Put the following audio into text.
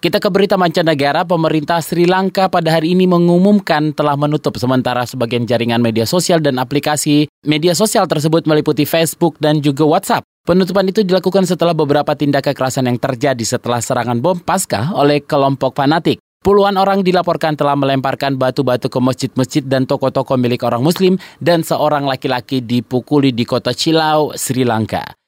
Kita ke berita mancanegara, pemerintah Sri Lanka pada hari ini mengumumkan telah menutup sementara sebagian jaringan media sosial dan aplikasi media sosial tersebut meliputi Facebook dan juga WhatsApp. Penutupan itu dilakukan setelah beberapa tindak kekerasan yang terjadi setelah serangan bom pasca oleh kelompok fanatik. Puluhan orang dilaporkan telah melemparkan batu-batu ke masjid-masjid dan toko-toko milik orang muslim dan seorang laki-laki dipukuli di kota Cilau, Sri Lanka.